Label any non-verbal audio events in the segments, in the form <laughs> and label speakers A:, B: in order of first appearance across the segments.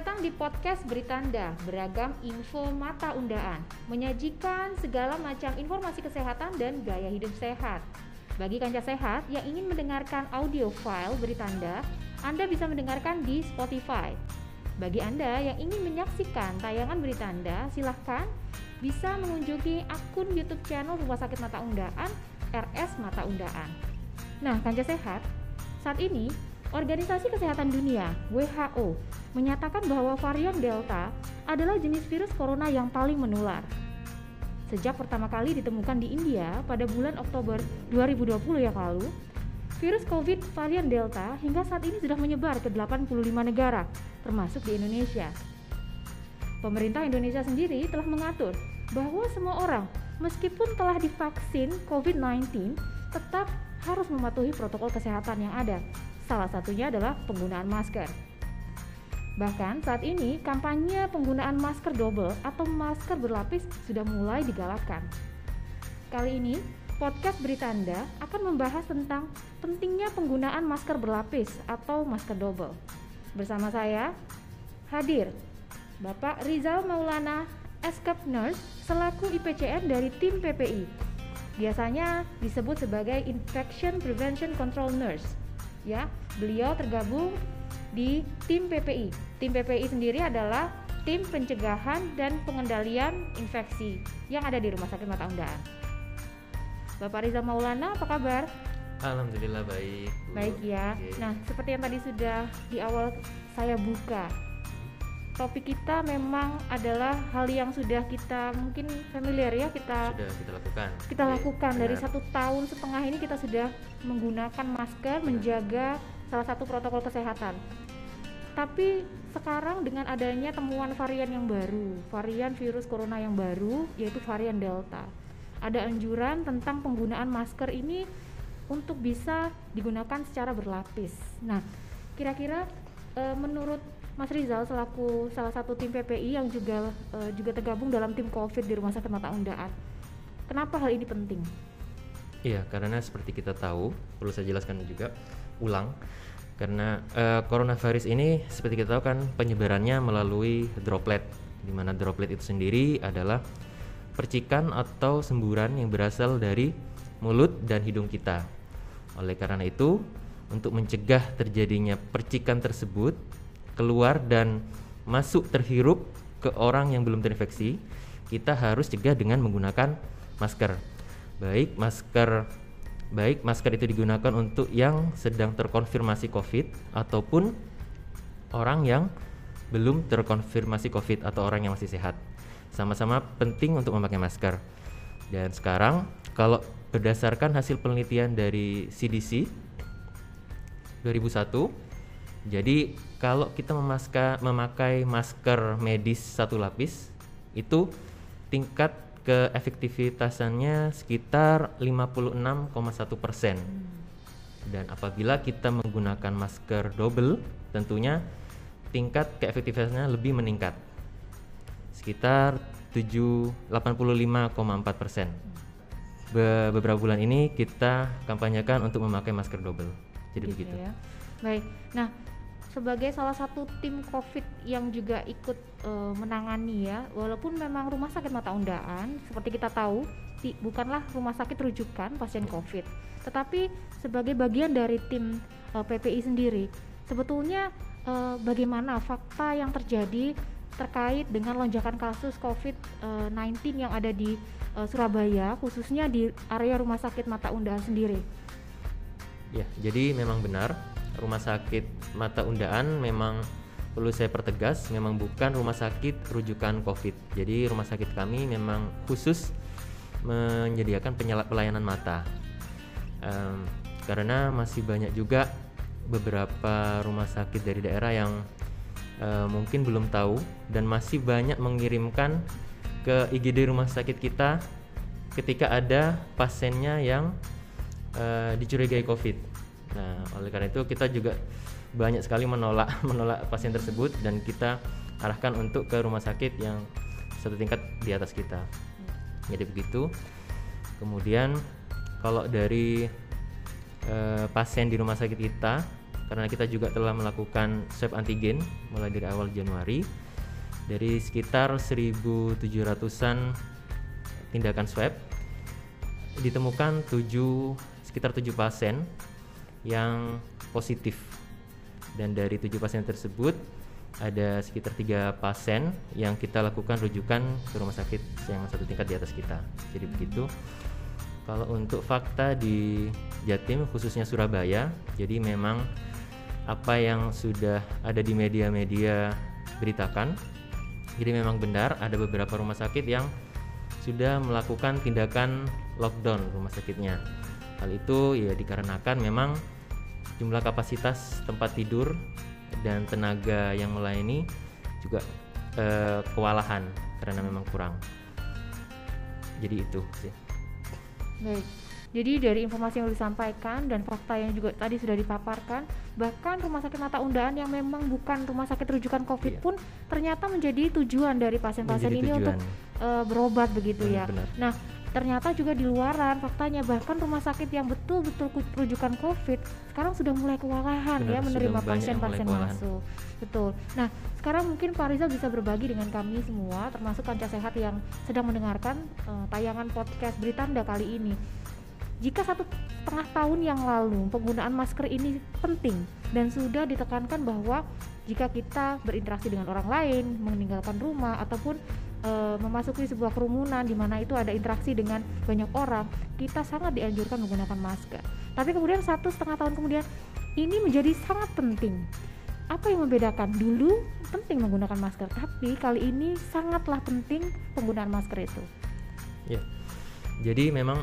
A: datang di podcast Beritanda, beragam info mata undaan, menyajikan segala macam informasi kesehatan dan gaya hidup sehat. Bagi kanca sehat yang ingin mendengarkan audio file Beritanda, Anda bisa mendengarkan di Spotify. Bagi Anda yang ingin menyaksikan tayangan Beritanda, silahkan bisa mengunjungi akun YouTube channel Rumah Sakit Mata Undaan RS Mata Undaan. Nah, kanca sehat, saat ini Organisasi Kesehatan Dunia (WHO) menyatakan bahwa varian Delta adalah jenis virus corona yang paling menular. Sejak pertama kali ditemukan di India pada bulan Oktober 2020 yang lalu, virus COVID varian Delta hingga saat ini sudah menyebar ke 85 negara, termasuk di Indonesia. Pemerintah Indonesia sendiri telah mengatur bahwa semua orang, meskipun telah divaksin COVID-19, tetap harus mematuhi protokol kesehatan yang ada, Salah satunya adalah penggunaan masker. Bahkan saat ini kampanye penggunaan masker double atau masker berlapis sudah mulai digalakkan. Kali ini podcast Beritanda akan membahas tentang pentingnya penggunaan masker berlapis atau masker double. Bersama saya hadir Bapak Rizal Maulana, Escape Nurse selaku IPCN dari tim PPI. Biasanya disebut sebagai Infection Prevention Control Nurse ya beliau tergabung di tim PPI tim PPI sendiri adalah tim pencegahan dan pengendalian infeksi yang ada di Rumah Sakit Mata Undaan Bapak Riza Maulana apa kabar?
B: Alhamdulillah baik
A: baik ya. Nah seperti yang tadi sudah di awal saya buka topik kita memang adalah hal yang sudah kita mungkin familiar ya kita
B: sudah kita lakukan.
A: kita lakukan. Dari satu tahun setengah ini kita sudah menggunakan masker menjaga salah satu protokol kesehatan. Tapi sekarang dengan adanya temuan varian yang baru varian virus corona yang baru yaitu varian delta ada anjuran tentang penggunaan masker ini untuk bisa digunakan secara berlapis. Nah kira-kira e, menurut Mas Rizal selaku salah satu tim PPI yang juga uh, juga tergabung dalam tim COVID di Rumah Sakit Mata Undaan. Kenapa hal ini penting?
B: Iya, karena seperti kita tahu, perlu saya jelaskan juga ulang karena uh, coronavirus ini seperti kita tahu kan penyebarannya melalui droplet di mana droplet itu sendiri adalah percikan atau semburan yang berasal dari mulut dan hidung kita. Oleh karena itu, untuk mencegah terjadinya percikan tersebut, keluar dan masuk terhirup ke orang yang belum terinfeksi, kita harus cegah dengan menggunakan masker. Baik masker baik masker itu digunakan untuk yang sedang terkonfirmasi COVID ataupun orang yang belum terkonfirmasi COVID atau orang yang masih sehat. Sama-sama penting untuk memakai masker. Dan sekarang kalau berdasarkan hasil penelitian dari CDC 2001 jadi kalau kita memaska, memakai masker medis satu lapis itu tingkat keefektivitasannya sekitar 56,1 persen. Dan apabila kita menggunakan masker double, tentunya tingkat keefektivitasannya lebih meningkat, sekitar 85,4 persen. Be beberapa bulan ini kita kampanyekan untuk memakai masker double. Jadi gitu begitu. Ya.
A: Baik. Nah, sebagai salah satu tim COVID yang juga ikut uh, menangani ya, walaupun memang rumah sakit Mata Undaan seperti kita tahu di, bukanlah rumah sakit rujukan pasien COVID, tetapi sebagai bagian dari tim uh, eh, PPI sendiri, sebetulnya uh, bagaimana fakta yang terjadi terkait dengan lonjakan kasus COVID-19 yang ada di uh, Surabaya, khususnya di area rumah sakit Mata Undaan sendiri.
B: Ya, jadi memang benar rumah sakit mata undaan memang perlu saya pertegas memang bukan rumah sakit rujukan COVID. Jadi rumah sakit kami memang khusus menyediakan pelayanan mata. Um, karena masih banyak juga beberapa rumah sakit dari daerah yang uh, mungkin belum tahu dan masih banyak mengirimkan ke IGD rumah sakit kita ketika ada pasiennya yang uh, dicurigai COVID. Nah, oleh karena itu kita juga banyak sekali menolak <laughs> menolak pasien tersebut dan kita arahkan untuk ke rumah sakit yang satu tingkat di atas kita. Jadi begitu. Kemudian kalau dari e, pasien di rumah sakit kita karena kita juga telah melakukan swab antigen mulai dari awal Januari dari sekitar 1.700an tindakan swab ditemukan 7 sekitar 7 pasien yang positif dan dari tujuh pasien tersebut ada sekitar tiga pasien yang kita lakukan rujukan ke rumah sakit yang satu tingkat di atas kita. Jadi begitu. Kalau untuk fakta di Jatim khususnya Surabaya, jadi memang apa yang sudah ada di media-media beritakan. Jadi memang benar ada beberapa rumah sakit yang sudah melakukan tindakan lockdown rumah sakitnya. Hal itu ya dikarenakan memang jumlah kapasitas tempat tidur dan tenaga yang melayani juga eh, kewalahan karena memang kurang. Jadi itu sih.
A: Baik. Jadi dari informasi yang disampaikan dan fakta yang juga tadi sudah dipaparkan, bahkan rumah sakit mata undaan yang memang bukan rumah sakit rujukan COVID
B: Iya.
A: pun ternyata menjadi tujuan dari pasien-pasien ini untuk
B: tujuan.
A: eh, berobat begitu
B: Hmm,
A: ya.
B: benar.
A: Nah, ternyata juga di luaran faktanya bahkan rumah sakit yang betul-betul rujukan COVID sekarang sudah mulai kewalahan
B: Benar,
A: ya menerima pasien-pasien masuk. Betul. Nah, sekarang mungkin Pak Rizal bisa berbagi dengan kami semua termasuk kanca sehat yang sedang mendengarkan eh, tayangan podcast Beritanda kali ini. Jika satu setengah tahun yang lalu penggunaan masker ini penting dan sudah ditekankan bahwa jika kita berinteraksi dengan orang lain, meninggalkan rumah ataupun eh, memasuki sebuah kerumunan di mana itu ada interaksi dengan banyak orang, kita sangat dianjurkan menggunakan masker. Tapi kemudian satu setengah tahun kemudian ini menjadi sangat penting. Apa yang membedakan? Dulu penting menggunakan masker, tapi kali ini sangatlah penting penggunaan masker itu.
B: Ya. Jadi memang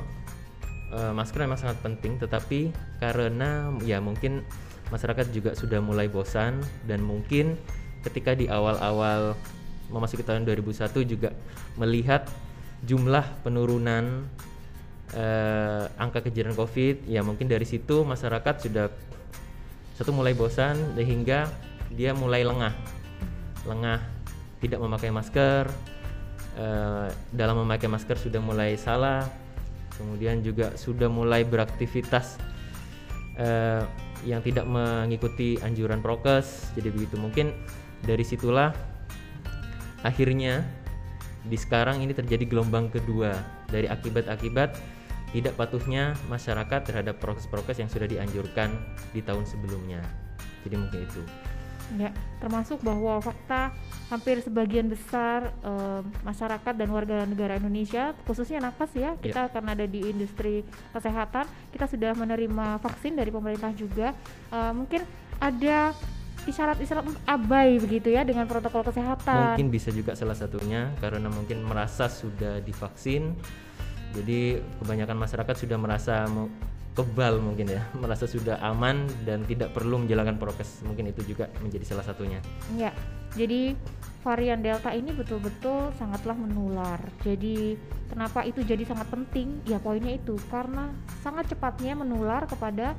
B: eh, masker memang sangat penting tetapi karena ya mungkin masyarakat juga sudah mulai bosan dan mungkin ketika di awal-awal memasuki tahun 2001 juga melihat jumlah penurunan eh, angka kejadian Covid. Ya mungkin dari situ masyarakat sudah satu mulai bosan sehingga dia mulai lengah. Lengah tidak memakai masker eh, dalam memakai masker sudah mulai salah. Kemudian juga sudah mulai beraktivitas eh, yang tidak mengikuti anjuran prokes. Jadi begitu. Mungkin dari situlah akhirnya di sekarang ini terjadi gelombang kedua dari akibat-akibat tidak patuhnya masyarakat terhadap prokes-prokes yang sudah dianjurkan di tahun sebelumnya. Jadi mungkin itu.
A: Ya, termasuk bahwa fakta hampir sebagian besar eh, masyarakat dan warga negara Indonesia, khususnya nakes ya, kita karena ada di industri kesehatan, kita sudah menerima vaksin dari pemerintah juga. Eh, mungkin ada isyarat-isyarat abai begitu ya dengan protokol kesehatan.
B: Mungkin bisa juga salah satunya karena mungkin merasa sudah divaksin. Jadi kebanyakan masyarakat sudah merasa kebal mungkin ya, <laughs> merasa sudah aman dan tidak perlu menjalankan prokes. Mungkin itu juga menjadi salah satunya.
A: Ya, jadi varian Delta ini betul-betul sangatlah menular. Jadi kenapa itu jadi sangat penting? Ya poinnya itu karena sangat cepatnya menular kepada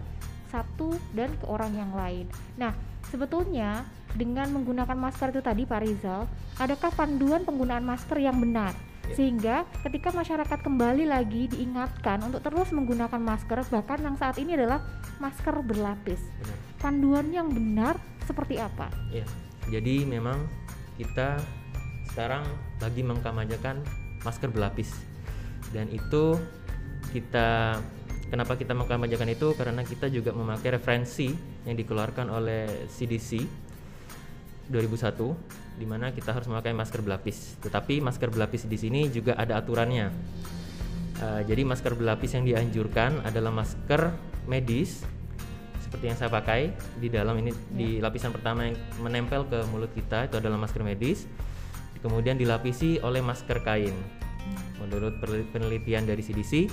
A: satu dan ke orang yang lain. Nah, sebetulnya dengan menggunakan masker itu tadi Pak Rizal, adakah panduan penggunaan masker yang benar?
B: Ya.
A: Sehingga ketika masyarakat kembali lagi diingatkan untuk terus menggunakan masker, bahkan yang saat ini adalah masker berlapis.
B: Benar.
A: Panduan yang benar seperti apa?
B: Ya. Jadi memang kita sekarang lagi mengkampanyekan masker berlapis. Dan itu kita kenapa kita mengkampanyekan itu karena kita juga memakai referensi yang dikeluarkan oleh CDC 2001 di mana kita harus memakai masker berlapis. Tetapi masker berlapis di sini juga ada aturannya. Uh, jadi masker berlapis yang dianjurkan adalah masker medis seperti yang saya pakai di dalam ini di lapisan pertama yang menempel ke mulut kita itu adalah masker medis. Kemudian dilapisi oleh masker kain. Menurut penelitian dari CDC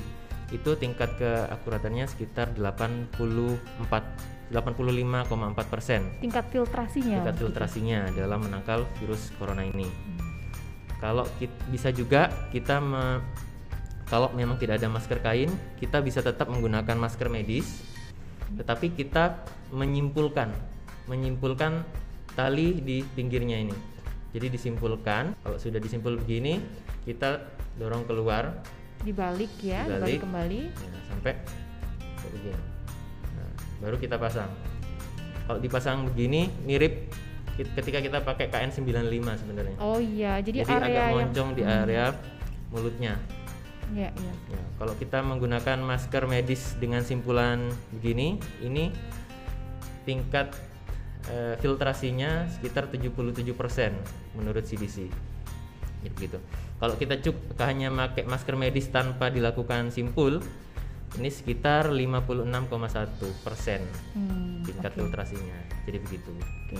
B: itu tingkat keakuratannya sekitar 84 85,4 persen
A: Tingkat filtrasinya.
B: tingkat filtrasinya dalam menangkal virus corona ini. Kalau kit- bisa juga kita me- kalau memang tidak ada masker kain, kita bisa tetap menggunakan masker medis, tetapi kita menyimpulkan, menyimpulkan tali di pinggirnya ini. Jadi disimpulkan, kalau sudah disimpul begini, kita dorong keluar
A: dibalik ya, dibalik
B: Dibalik.
A: kembali.
B: ya, sampai begini. Baru kita pasang. Kalau dipasang begini mirip ketika kita pakai KN95 sebenarnya.
A: Oh iya, jadi,
B: Jadi
A: area
B: agak
A: yang
B: moncong di
A: Hmm.
B: area mulutnya.
A: Iya, iya.
B: Ya, kalau kita menggunakan masker medis dengan simpulan begini, ini tingkat eh, filtrasinya sekitar 77% menurut CDC. Jadi begitu. Kalau kita cuk hanya pakai masker medis tanpa dilakukan simpul, ini sekitar 56,1%
A: Hmm,
B: tingkat
A: oke.
B: filtrasinya. Jadi begitu.
A: Oke.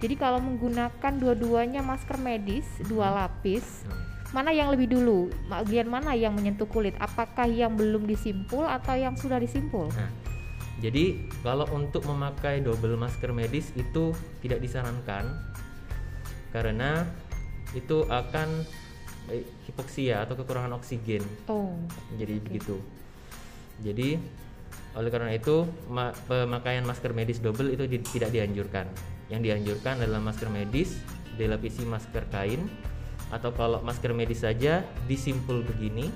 A: Jadi kalau menggunakan dua-duanya masker medis dua lapis,
B: Hmm.
A: mana yang lebih dulu? Bagian mana yang menyentuh kulit? Apakah yang belum disimpul atau yang sudah disimpul?
B: Nah, jadi kalau untuk memakai double masker medis itu tidak disarankan karena itu akan eh, hipoksia atau kekurangan oksigen.
A: Oh,
B: Jadi begitu. Jadi oleh karena itu ma- pemakaian masker medis double itu di- tidak dianjurkan. Yang dianjurkan adalah masker medis dilapisi masker kain atau kalau masker medis saja disimpul begini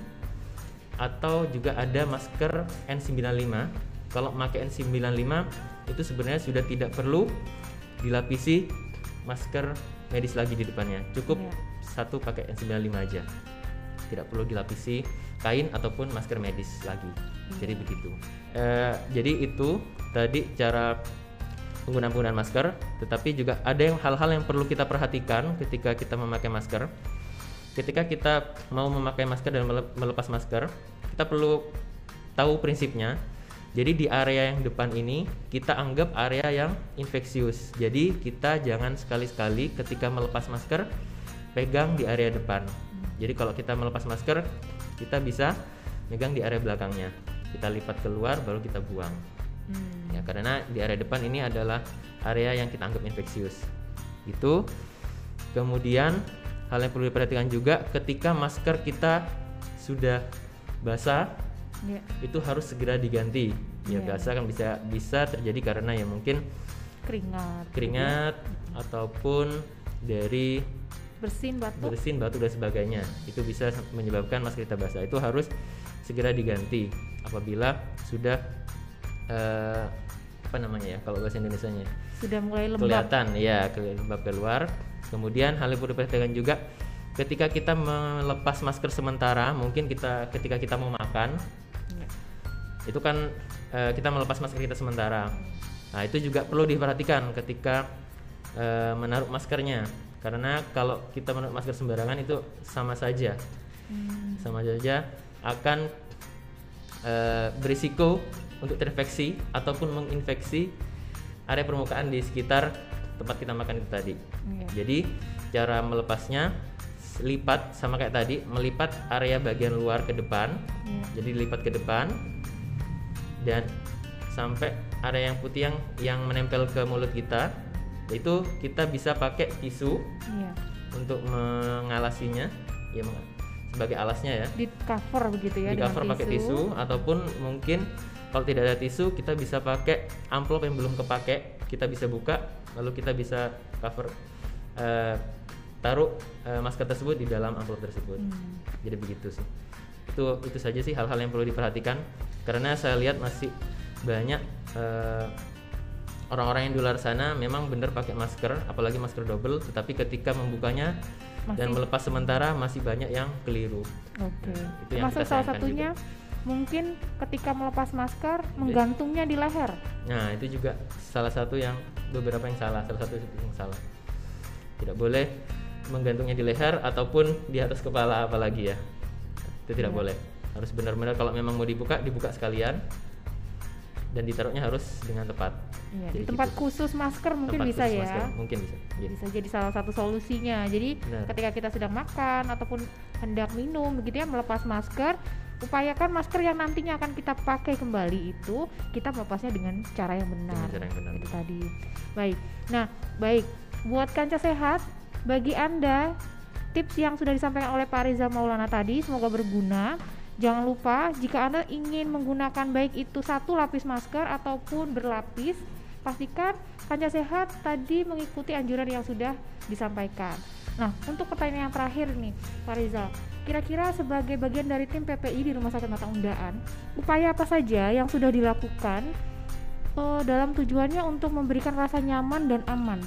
B: atau juga ada masker N95. Kalau pakai N95 itu sebenarnya sudah tidak perlu dilapisi masker medis lagi di depannya. Cukup
A: Iya.
B: satu pakai N95 aja. Tidak perlu dilapisi kain ataupun masker medis lagi. Jadi begitu. Eh, jadi itu tadi cara penggunaan-penggunaan masker, tetapi juga ada yang hal-hal yang perlu kita perhatikan ketika kita memakai masker. Ketika kita mau memakai masker dan mele- melepas masker, kita perlu tahu prinsipnya. Jadi di area yang depan ini kita anggap area yang infeksius. Jadi kita jangan sekali-sekali ketika melepas masker pegang di area depan. Jadi kalau kita melepas masker, kita bisa megang di area belakangnya. Kita lipat keluar baru kita buang.
A: Hmm.
B: Ya, karena di area depan ini adalah area yang kita anggap infeksius. Itu. Kemudian hal yang perlu diperhatikan juga ketika masker kita sudah basah
A: Ya.
B: itu harus segera diganti. Ya
A: Iya.
B: basah kan bisa bisa terjadi karena ya mungkin
A: Keringat.
B: keringat ataupun dari
A: Bersin batuk.
B: bersin batu dan sebagainya itu bisa menyebabkan masker kita basah itu harus segera diganti apabila sudah eh, apa namanya ya kalau bahasa Indonesia nya
A: Sudah mulai lembab.
B: kelihatan ya lembab keluar kemudian hal yang perlu diperhatikan juga ketika kita melepas masker sementara mungkin kita ketika kita mau makan
A: Ya.
B: itu kan eh, kita melepas masker kita sementara. Nah itu juga perlu diperhatikan ketika eh, menaruh maskernya karena kalau kita menaruh masker sembarangan itu sama saja,
A: Hmm.
B: sama saja akan eh, berisiko untuk terinfeksi ataupun menginfeksi area permukaan di sekitar tempat kita makan itu tadi.
A: Iya.
B: Jadi cara melepasnya lipat sama kayak tadi, melipat area bagian luar ke depan.
A: Iya.
B: Jadi lipat ke depan dan sampai area yang putih yang yang menempel ke mulut kita itu kita bisa pakai tisu
A: Iya.
B: untuk mengalasinya. Ya sebagai alasnya ya.
A: Di cover begitu ya
B: di cover pakai tisu ataupun mungkin kalau tidak ada tisu kita bisa pakai amplop yang belum kepake. Kita bisa buka lalu kita bisa cover eh, taruh eh, masker tersebut di dalam amplop tersebut.
A: Hmm.
B: jadi begitu sih. Itu itu saja sih hal-hal yang perlu diperhatikan. Karena saya lihat masih banyak eh, orang-orang yang di luar sana memang benar pakai masker apalagi masker double tetapi ketika membukanya dan
A: Masih-
B: melepas sementara masih banyak yang keliru
A: Oke.
B: Nah, itu yang
A: Termasuk
B: kita
A: salah satunya mungkin ketika melepas masker menggantungnya di leher.
B: Nah, itu juga salah satu yang beberapa yang salah, salah satu yang salah. Tidak boleh menggantungnya di leher ataupun di atas kepala apalagi ya. Itu tidak
A: Iya.
B: boleh. Harus benar-benar kalau memang mau dibuka, dibuka sekalian dan ditaruhnya harus dengan tepat.
A: Iya,
B: Jadi
A: di tempat
B: gitu.
A: khusus masker mungkin
B: Tempat
A: bisa
B: khusus
A: ya.
B: masker, mungkin bisa. Gitu.
A: Bisa jadi salah satu solusinya. Jadi
B: Benar.
A: ketika kita sedang makan ataupun hendak minum begitu ya melepas masker, upayakan masker yang nantinya akan kita pakai kembali itu kita melepasnya dengan cara yang benar.
B: Dengan cara yang benar.
A: Itu tadi. Baik. Nah, baik. Buat kanca sehat, bagi Anda tips yang sudah disampaikan oleh Pak Reza Maulana tadi semoga berguna. Jangan lupa jika Anda ingin menggunakan baik itu satu lapis masker ataupun berlapis, pastikan kanca sehat tadi mengikuti anjuran yang sudah disampaikan. Nah, untuk pertanyaan yang terakhir nih, Pak Rizal, kira-kira sebagai bagian dari tim PPI di Rumah Sakit Mata Undaan, upaya apa saja yang sudah dilakukan uh, dalam tujuannya untuk memberikan rasa nyaman dan aman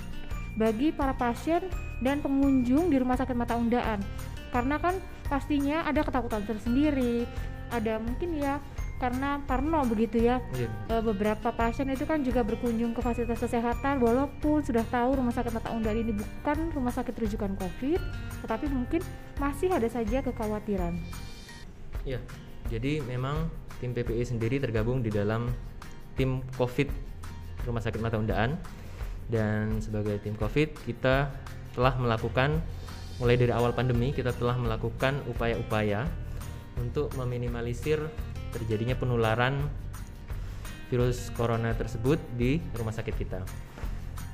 A: bagi para pasien dan pengunjung di rumah sakit mata undaan karena kan pastinya ada ketakutan tersendiri ada mungkin ya karena Parno begitu ya yeah. Iya. beberapa pasien itu kan juga berkunjung ke fasilitas kesehatan walaupun sudah tahu rumah sakit mata undang ini bukan rumah sakit rujukan COVID tetapi mungkin masih ada saja kekhawatiran
B: ya jadi memang tim PPI sendiri tergabung di dalam tim COVID rumah sakit mata undaan dan sebagai tim COVID kita telah melakukan mulai dari awal pandemi kita telah melakukan upaya-upaya untuk meminimalisir terjadinya penularan virus corona tersebut di rumah sakit kita.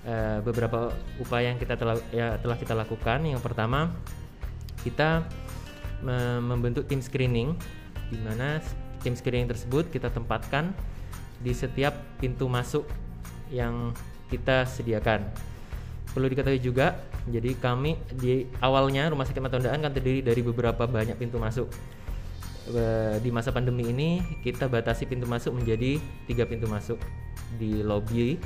B: E, beberapa upaya yang kita telah ya, telah kita lakukan. Yang pertama, kita me membentuk tim screening, di mana tim screening tersebut kita tempatkan di setiap pintu masuk yang kita sediakan. Perlu diketahui juga, jadi kami di awalnya rumah sakit Mata Undaan kan terdiri dari beberapa banyak pintu masuk. Di masa pandemi ini kita batasi pintu masuk menjadi tiga pintu masuk. Di lobi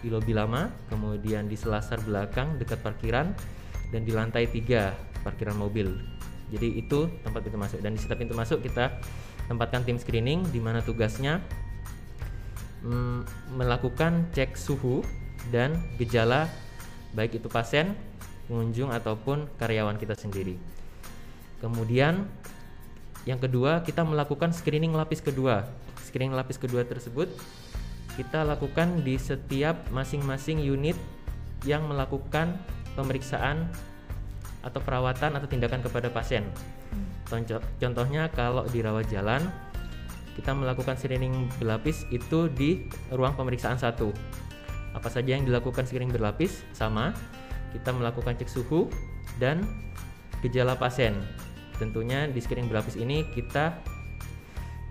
B: di lobi lama kemudian di selasar belakang dekat parkiran dan di lantai tiga parkiran mobil. Jadi itu tempat pintu masuk. Dan di setiap pintu masuk kita tempatkan tim screening di mana tugasnya mm, melakukan cek suhu dan gejala baik itu pasien pengunjung ataupun karyawan kita sendiri kemudian yang kedua, kita melakukan screening lapis kedua. Screening lapis kedua tersebut kita lakukan di setiap masing-masing unit yang melakukan pemeriksaan atau perawatan atau tindakan kepada pasien. Contoh, contohnya kalau di rawat jalan kita melakukan screening berlapis itu di ruang pemeriksaan satu. Apa saja yang dilakukan screening berlapis sama kita melakukan cek suhu dan gejala pasien. Tentunya di screening berlapis ini kita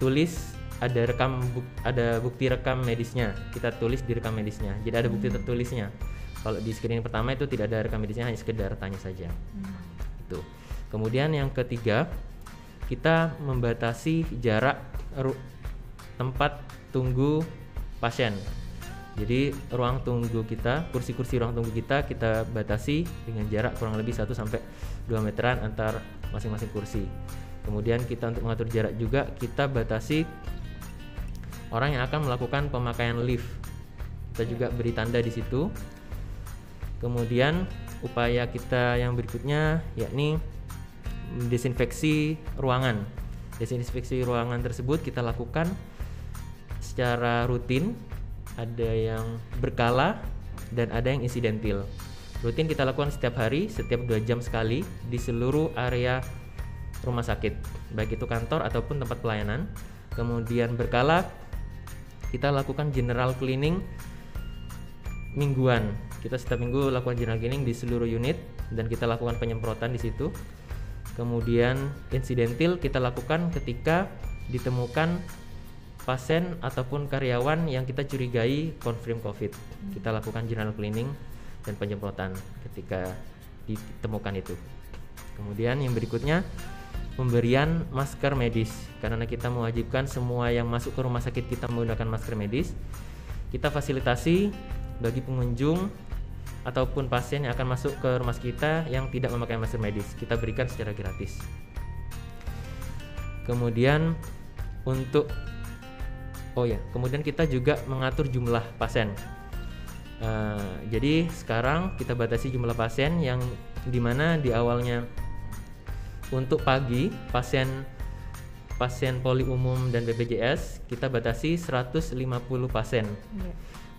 B: tulis ada rekam buk, ada bukti rekam medisnya. Kita tulis di rekam medisnya. Jadi ada bukti hmm. tertulisnya. Kalau di screening pertama itu tidak ada rekam medisnya hanya sekedar tanya saja. Hmm. itu. Kemudian yang ketiga kita membatasi jarak tempat tunggu pasien jadi ruang tunggu kita kursi-kursi ruang tunggu kita kita batasi dengan jarak kurang lebih 1 sampai 2 meteran antar masing-masing kursi. Kemudian kita untuk mengatur jarak juga kita batasi orang yang akan melakukan pemakaian lift. Kita juga beri tanda di situ. Kemudian upaya kita yang berikutnya yakni desinfeksi ruangan. Desinfeksi ruangan tersebut kita lakukan secara rutin, ada yang berkala dan ada yang insidentil. Rutin kita lakukan setiap hari setiap dua jam sekali di seluruh area rumah sakit. Baik itu kantor ataupun tempat pelayanan. Kemudian berkala kita lakukan general cleaning mingguan. Kita setiap minggu lakukan general cleaning di seluruh unit dan kita lakukan penyemprotan di situ. Kemudian insidentil kita lakukan ketika ditemukan pasien ataupun karyawan yang kita curigai confirm covid kita lakukan general cleaning dan penyemprotan ketika ditemukan itu. Kemudian yang berikutnya pemberian masker medis karena kita mewajibkan semua yang masuk ke rumah sakit kita menggunakan masker medis. Kita fasilitasi bagi pengunjung ataupun pasien yang akan masuk ke rumah kita yang tidak memakai masker medis, kita berikan secara gratis. Kemudian untuk oh ya, kemudian kita juga mengatur jumlah pasien Uh, jadi sekarang kita batasi jumlah pasien yang di mana di awalnya untuk pagi pasien pasien poli umum dan BPJS kita batasi 150 pasien. Yeah.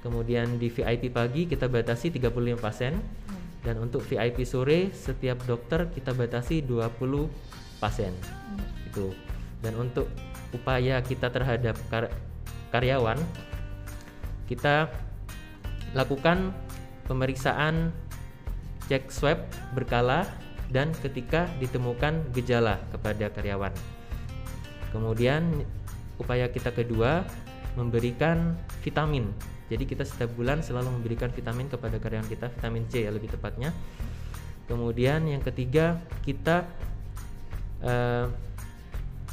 B: Kemudian di VIP pagi kita batasi 35 pasien. Yeah. Dan untuk VIP sore setiap dokter kita batasi 20 pasien. Yeah. Itu. Dan untuk upaya kita terhadap kar karyawan kita lakukan pemeriksaan cek swab berkala dan ketika ditemukan gejala kepada karyawan. Kemudian upaya kita kedua memberikan vitamin. Jadi kita setiap bulan selalu memberikan vitamin kepada karyawan kita, vitamin C ya lebih tepatnya. Kemudian yang ketiga kita uh,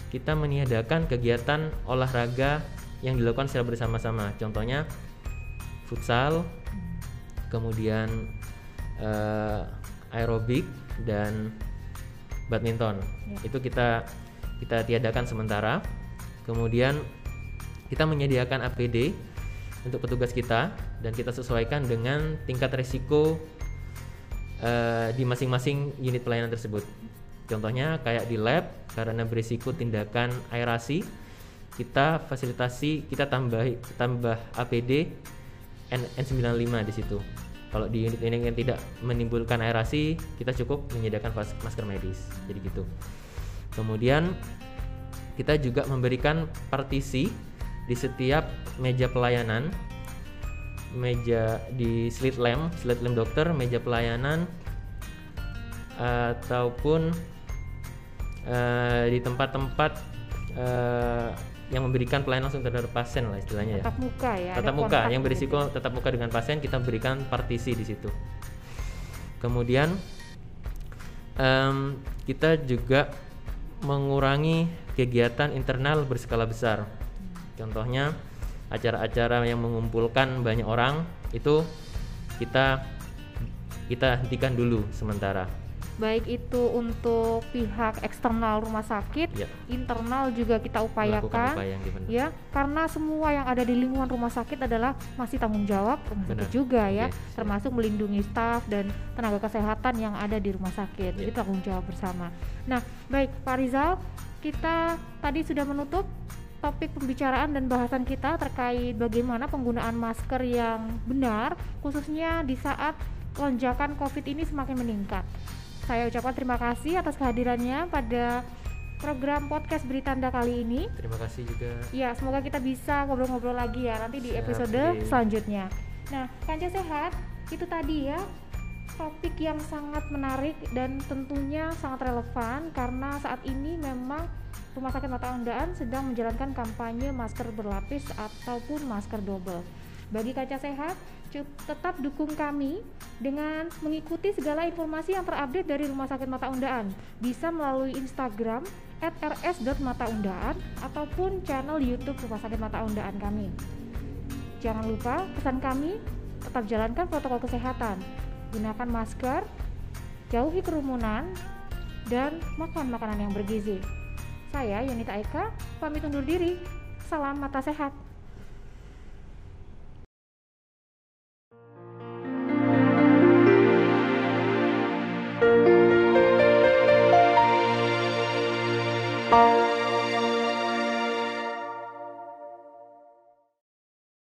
B: kita meniadakan kegiatan olahraga yang dilakukan secara bersama-sama. Contohnya futsal, kemudian uh, aerobik dan badminton.
A: Ya.
B: Itu kita kita tiadakan sementara. Kemudian kita menyediakan APD untuk petugas kita dan kita sesuaikan dengan tingkat risiko uh, di masing-masing unit pelayanan tersebut. Contohnya kayak di lab karena berisiko tindakan aerasi, kita fasilitasi kita tambah tambah APD N, N95 di situ. Kalau di unit ini yang tidak menimbulkan aerasi, kita cukup menyediakan masker medis. Jadi gitu. Kemudian kita juga memberikan partisi di setiap meja pelayanan meja di slit lamp, slit lamp dokter, meja pelayanan ataupun uh, di tempat-tempat uh, yang memberikan pelayanan langsung terhadap pasien lah istilahnya
A: tetap
B: ya.
A: muka ya.
B: Tetap muka yang berisiko gitu. tetap muka dengan pasien kita berikan partisi di situ. Kemudian um, kita juga mengurangi kegiatan internal berskala besar. Contohnya acara-acara yang mengumpulkan banyak orang itu kita kita hentikan dulu sementara
A: baik itu untuk pihak eksternal rumah sakit, ya. internal juga kita upayakan, upaya ya, karena semua yang ada di lingkungan rumah sakit adalah masih tanggung jawab rumah Benar. sakit juga ya, termasuk melindungi staf dan tenaga kesehatan yang ada di rumah sakit, ya. jadi tanggung jawab bersama. Nah, baik Pak Rizal, kita tadi sudah menutup topik pembicaraan dan bahasan kita terkait bagaimana penggunaan masker yang benar khususnya di saat lonjakan COVID ini semakin meningkat. Saya ucapkan terima kasih atas kehadirannya pada program podcast Beri Tanda kali ini.
B: Terima kasih juga.
A: Ya, semoga kita bisa ngobrol-ngobrol lagi ya nanti di episode okay. selanjutnya. Nah, Kanca Sehat, itu tadi ya topik yang sangat menarik dan tentunya sangat relevan karena saat ini memang Rumah Sakit Mata Undaan sedang menjalankan kampanye masker berlapis ataupun masker double. Bagi kaca sehat, tetap dukung kami dengan mengikuti segala informasi yang terupdate dari Rumah Sakit Mata Undaan. Bisa melalui Instagram @rs.mataundaan ataupun channel YouTube Rumah Sakit Mata Undaan kami. Jangan lupa pesan kami tetap jalankan protokol kesehatan. Gunakan masker, jauhi kerumunan, dan makan makanan yang bergizi. Saya Yunita Eka, pamit undur diri. Salam mata sehat.